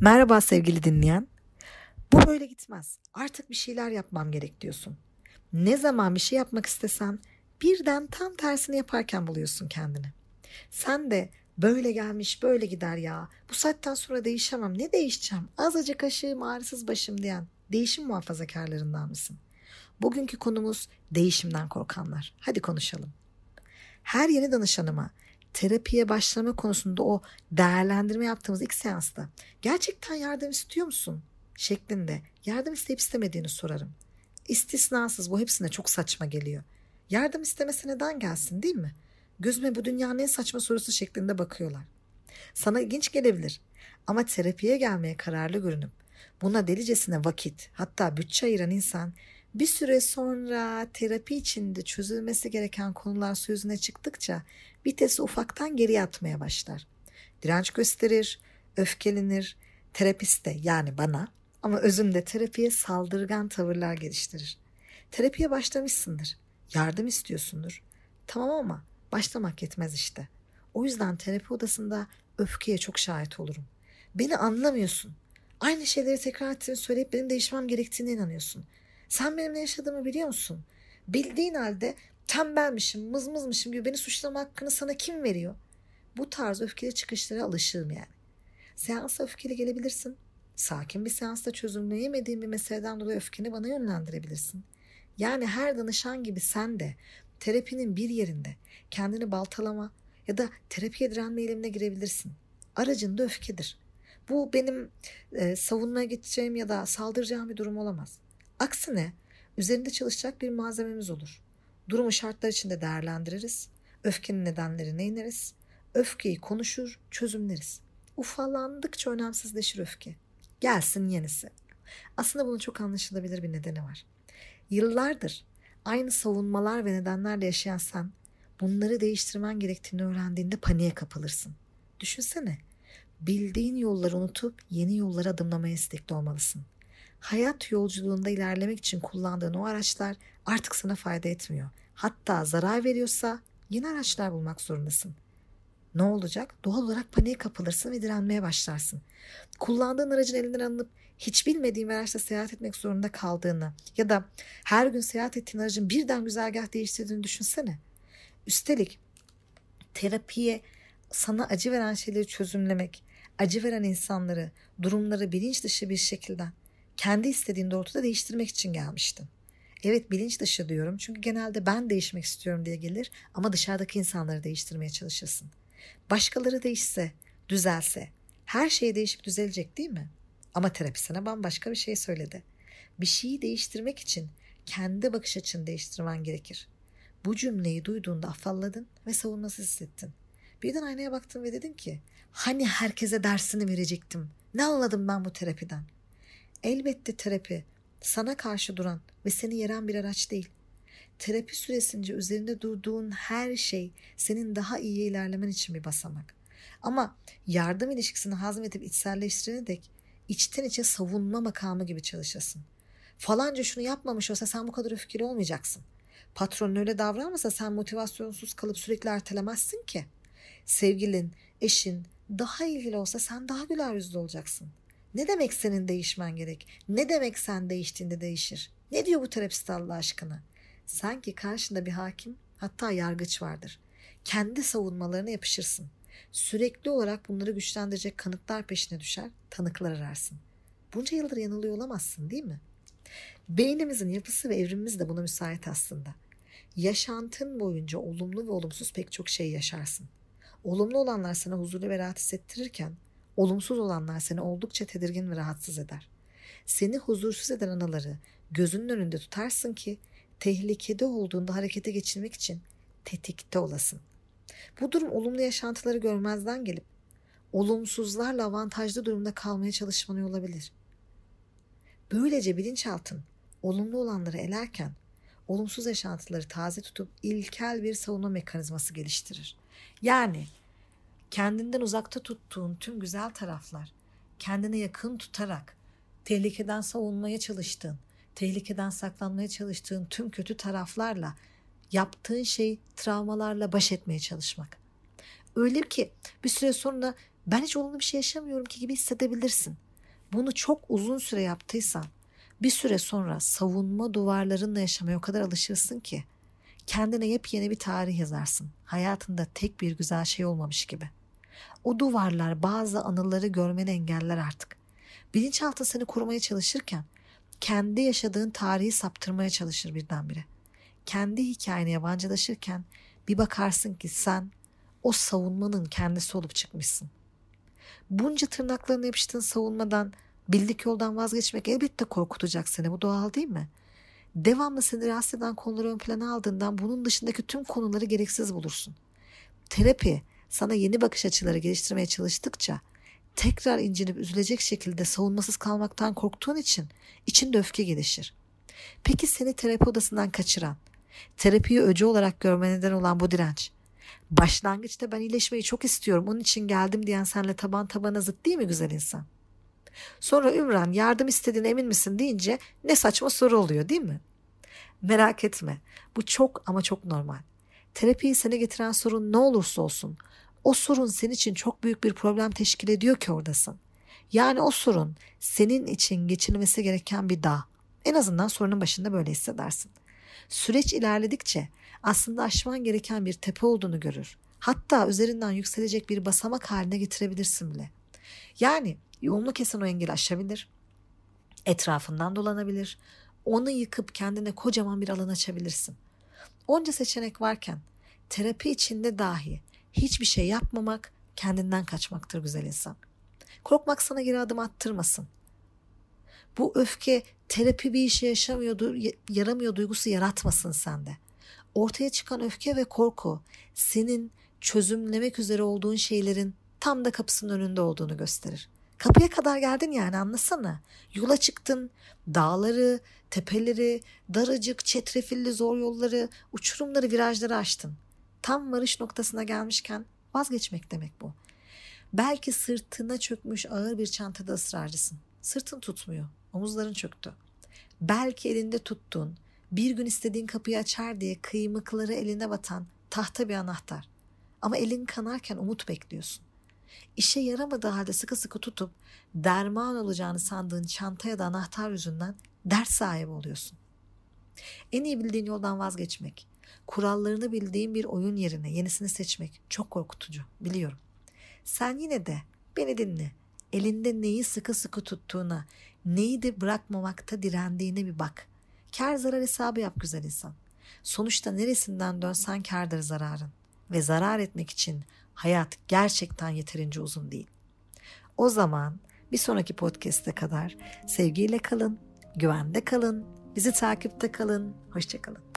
Merhaba sevgili dinleyen. Bu böyle gitmez. Artık bir şeyler yapmam gerek diyorsun. Ne zaman bir şey yapmak istesen birden tam tersini yaparken buluyorsun kendini. Sen de böyle gelmiş böyle gider ya. Bu saatten sonra değişemem. Ne değişeceğim? Azıcık aşığım ağrısız başım diyen değişim muhafazakarlarından mısın? Bugünkü konumuz değişimden korkanlar. Hadi konuşalım. Her yeni danışanıma terapiye başlama konusunda o değerlendirme yaptığımız ilk seansta gerçekten yardım istiyor musun? şeklinde yardım isteyip istemediğini sorarım. İstisnasız bu hepsine çok saçma geliyor. Yardım istemesi neden gelsin değil mi? Gözüme bu dünyanın en saçma sorusu şeklinde bakıyorlar. Sana ilginç gelebilir ama terapiye gelmeye kararlı görünüp buna delicesine vakit hatta bütçe ayıran insan bir süre sonra terapi içinde çözülmesi gereken konular sözüne çıktıkça vitesi ufaktan geriye atmaya başlar. Direnç gösterir, öfkelenir, terapiste yani bana ama özünde terapiye saldırgan tavırlar geliştirir. Terapiye başlamışsındır, yardım istiyorsundur. Tamam ama başlamak yetmez işte. O yüzden terapi odasında öfkeye çok şahit olurum. Beni anlamıyorsun. Aynı şeyleri tekrar ettiğini söyleyip benim değişmem gerektiğine inanıyorsun. Sen benim ne yaşadığımı biliyor musun? Bildiğin halde tembelmişim, mızmızmışım gibi beni suçlama hakkını sana kim veriyor? Bu tarz öfkeli çıkışlara alışığım yani. Seansa öfkeli gelebilirsin. Sakin bir seansta çözümleyemediğin bir meseleden dolayı öfkeni bana yönlendirebilirsin. Yani her danışan gibi sen de terapinin bir yerinde kendini baltalama ya da terapiye direnme eylemine girebilirsin. Aracın da öfkedir. Bu benim e, savunmaya geçeceğim ya da saldıracağım bir durum olamaz. Aksine üzerinde çalışacak bir malzememiz olur. Durumu şartlar içinde değerlendiririz. Öfkenin nedenlerine ineriz. Öfkeyi konuşur, çözümleriz. Ufalandıkça önemsizleşir öfke. Gelsin yenisi. Aslında bunun çok anlaşılabilir bir nedeni var. Yıllardır aynı savunmalar ve nedenlerle yaşayan sen bunları değiştirmen gerektiğini öğrendiğinde paniğe kapılırsın. Düşünsene. Bildiğin yolları unutup yeni yollara adımlamaya istekli olmalısın. Hayat yolculuğunda ilerlemek için kullandığın o araçlar artık sana fayda etmiyor. Hatta zarar veriyorsa yeni araçlar bulmak zorundasın. Ne olacak? Doğal olarak paniğe kapılırsın ve direnmeye başlarsın. Kullandığın aracın elinden alınıp hiç bilmediğin bir araçla seyahat etmek zorunda kaldığını ya da her gün seyahat ettiğin aracın birden güzergah değiştirdiğini düşünsene. Üstelik terapiye sana acı veren şeyleri çözümlemek, acı veren insanları, durumları bilinç dışı bir şekilde kendi istediğin doğrultuda değiştirmek için gelmiştin. Evet bilinç dışı diyorum çünkü genelde ben değişmek istiyorum diye gelir ama dışarıdaki insanları değiştirmeye çalışırsın. Başkaları değişse, düzelse her şey değişip düzelecek değil mi? Ama terapi sana bambaşka bir şey söyledi. Bir şeyi değiştirmek için kendi bakış açını değiştirmen gerekir. Bu cümleyi duyduğunda afalladın ve savunmasız hissettin. Birden aynaya baktın ve dedin ki hani herkese dersini verecektim. Ne anladım ben bu terapiden? Elbette terapi sana karşı duran ve seni yeren bir araç değil. Terapi süresince üzerinde durduğun her şey senin daha iyi ilerlemen için bir basamak. Ama yardım ilişkisini hazmedip içselleştirene dek içten içe savunma makamı gibi çalışasın. Falanca şunu yapmamış olsa sen bu kadar öfkeli olmayacaksın. Patronun öyle davranmasa sen motivasyonsuz kalıp sürekli ertelemezsin ki. Sevgilin, eşin daha ilgili olsa sen daha güler yüzlü olacaksın. Ne demek senin değişmen gerek? Ne demek sen değiştiğinde değişir? Ne diyor bu terapist Allah aşkına? Sanki karşında bir hakim hatta yargıç vardır. Kendi savunmalarına yapışırsın. Sürekli olarak bunları güçlendirecek kanıtlar peşine düşer, tanıklar ararsın. Bunca yıldır yanılıyor olamazsın değil mi? Beynimizin yapısı ve evrimimiz de buna müsait aslında. Yaşantın boyunca olumlu ve olumsuz pek çok şey yaşarsın. Olumlu olanlar sana huzurlu ve rahat hissettirirken olumsuz olanlar seni oldukça tedirgin ve rahatsız eder. Seni huzursuz eden anaları gözünün önünde tutarsın ki tehlikede olduğunda harekete geçirmek için tetikte olasın. Bu durum olumlu yaşantıları görmezden gelip olumsuzlarla avantajlı durumda kalmaya çalışmanı olabilir. Böylece bilinçaltın olumlu olanları elerken olumsuz yaşantıları taze tutup ilkel bir savunma mekanizması geliştirir. Yani kendinden uzakta tuttuğun tüm güzel taraflar kendine yakın tutarak tehlikeden savunmaya çalıştığın, tehlikeden saklanmaya çalıştığın tüm kötü taraflarla yaptığın şey travmalarla baş etmeye çalışmak. Öyle ki bir süre sonra ben hiç olumlu bir şey yaşamıyorum ki gibi hissedebilirsin. Bunu çok uzun süre yaptıysan bir süre sonra savunma duvarlarınla yaşamaya o kadar alışırsın ki kendine yepyeni bir tarih yazarsın. Hayatında tek bir güzel şey olmamış gibi. O duvarlar bazı anıları görmeni engeller artık. Bilinçaltı seni korumaya çalışırken kendi yaşadığın tarihi saptırmaya çalışır birdenbire. Kendi hikayene yabancılaşırken bir bakarsın ki sen o savunmanın kendisi olup çıkmışsın. Bunca tırnaklarına yapıştığın savunmadan bildik yoldan vazgeçmek elbette korkutacak seni. Bu doğal değil mi? Devamlı seni rahatsız eden konuları ön plana aldığından bunun dışındaki tüm konuları gereksiz bulursun. Terapi sana yeni bakış açıları geliştirmeye çalıştıkça tekrar incinip üzülecek şekilde savunmasız kalmaktan korktuğun için içinde öfke gelişir. Peki seni terapi odasından kaçıran, terapiyi öcü olarak görme neden olan bu direnç, başlangıçta ben iyileşmeyi çok istiyorum onun için geldim diyen senle taban tabana zıt değil mi güzel insan? Sonra Ümran yardım istediğine emin misin deyince ne saçma soru oluyor değil mi? Merak etme bu çok ama çok normal. Terapiyi sana getiren sorun ne olursa olsun o sorun senin için çok büyük bir problem teşkil ediyor ki oradasın. Yani o sorun senin için geçilmesi gereken bir dağ. En azından sorunun başında böyle hissedersin. Süreç ilerledikçe aslında aşman gereken bir tepe olduğunu görür. Hatta üzerinden yükselecek bir basamak haline getirebilirsin bile. Yani yolunu kesen o engeli aşabilir. Etrafından dolanabilir. Onu yıkıp kendine kocaman bir alan açabilirsin. Onca seçenek varken terapi içinde dahi hiçbir şey yapmamak kendinden kaçmaktır güzel insan. Korkmak sana geri adım attırmasın. Bu öfke terapi bir işe yaşamıyor, yaramıyor duygusu yaratmasın sende. Ortaya çıkan öfke ve korku senin çözümlemek üzere olduğun şeylerin tam da kapısının önünde olduğunu gösterir. Kapıya kadar geldin yani anlasana. Yola çıktın, dağları, tepeleri, daracık, çetrefilli zor yolları, uçurumları, virajları açtın. Tam varış noktasına gelmişken vazgeçmek demek bu. Belki sırtına çökmüş ağır bir çantada ısrarcısın. Sırtın tutmuyor, omuzların çöktü. Belki elinde tuttuğun, bir gün istediğin kapıyı açar diye kıymıkları eline batan tahta bir anahtar. Ama elin kanarken umut bekliyorsun. İşe yaramadığı halde sıkı sıkı tutup derman olacağını sandığın çanta ya da anahtar yüzünden dert sahibi oluyorsun. En iyi bildiğin yoldan vazgeçmek, kurallarını bildiğin bir oyun yerine yenisini seçmek çok korkutucu biliyorum. Sen yine de beni dinle. Elinde neyi sıkı sıkı tuttuğuna, neyi de bırakmamakta direndiğine bir bak. Kar zarar hesabı yap güzel insan. Sonuçta neresinden dönsen kardır zararın. Ve zarar etmek için hayat gerçekten yeterince uzun değil. O zaman bir sonraki podcast'e kadar sevgiyle kalın, güvende kalın, bizi takipte kalın, hoşçakalın.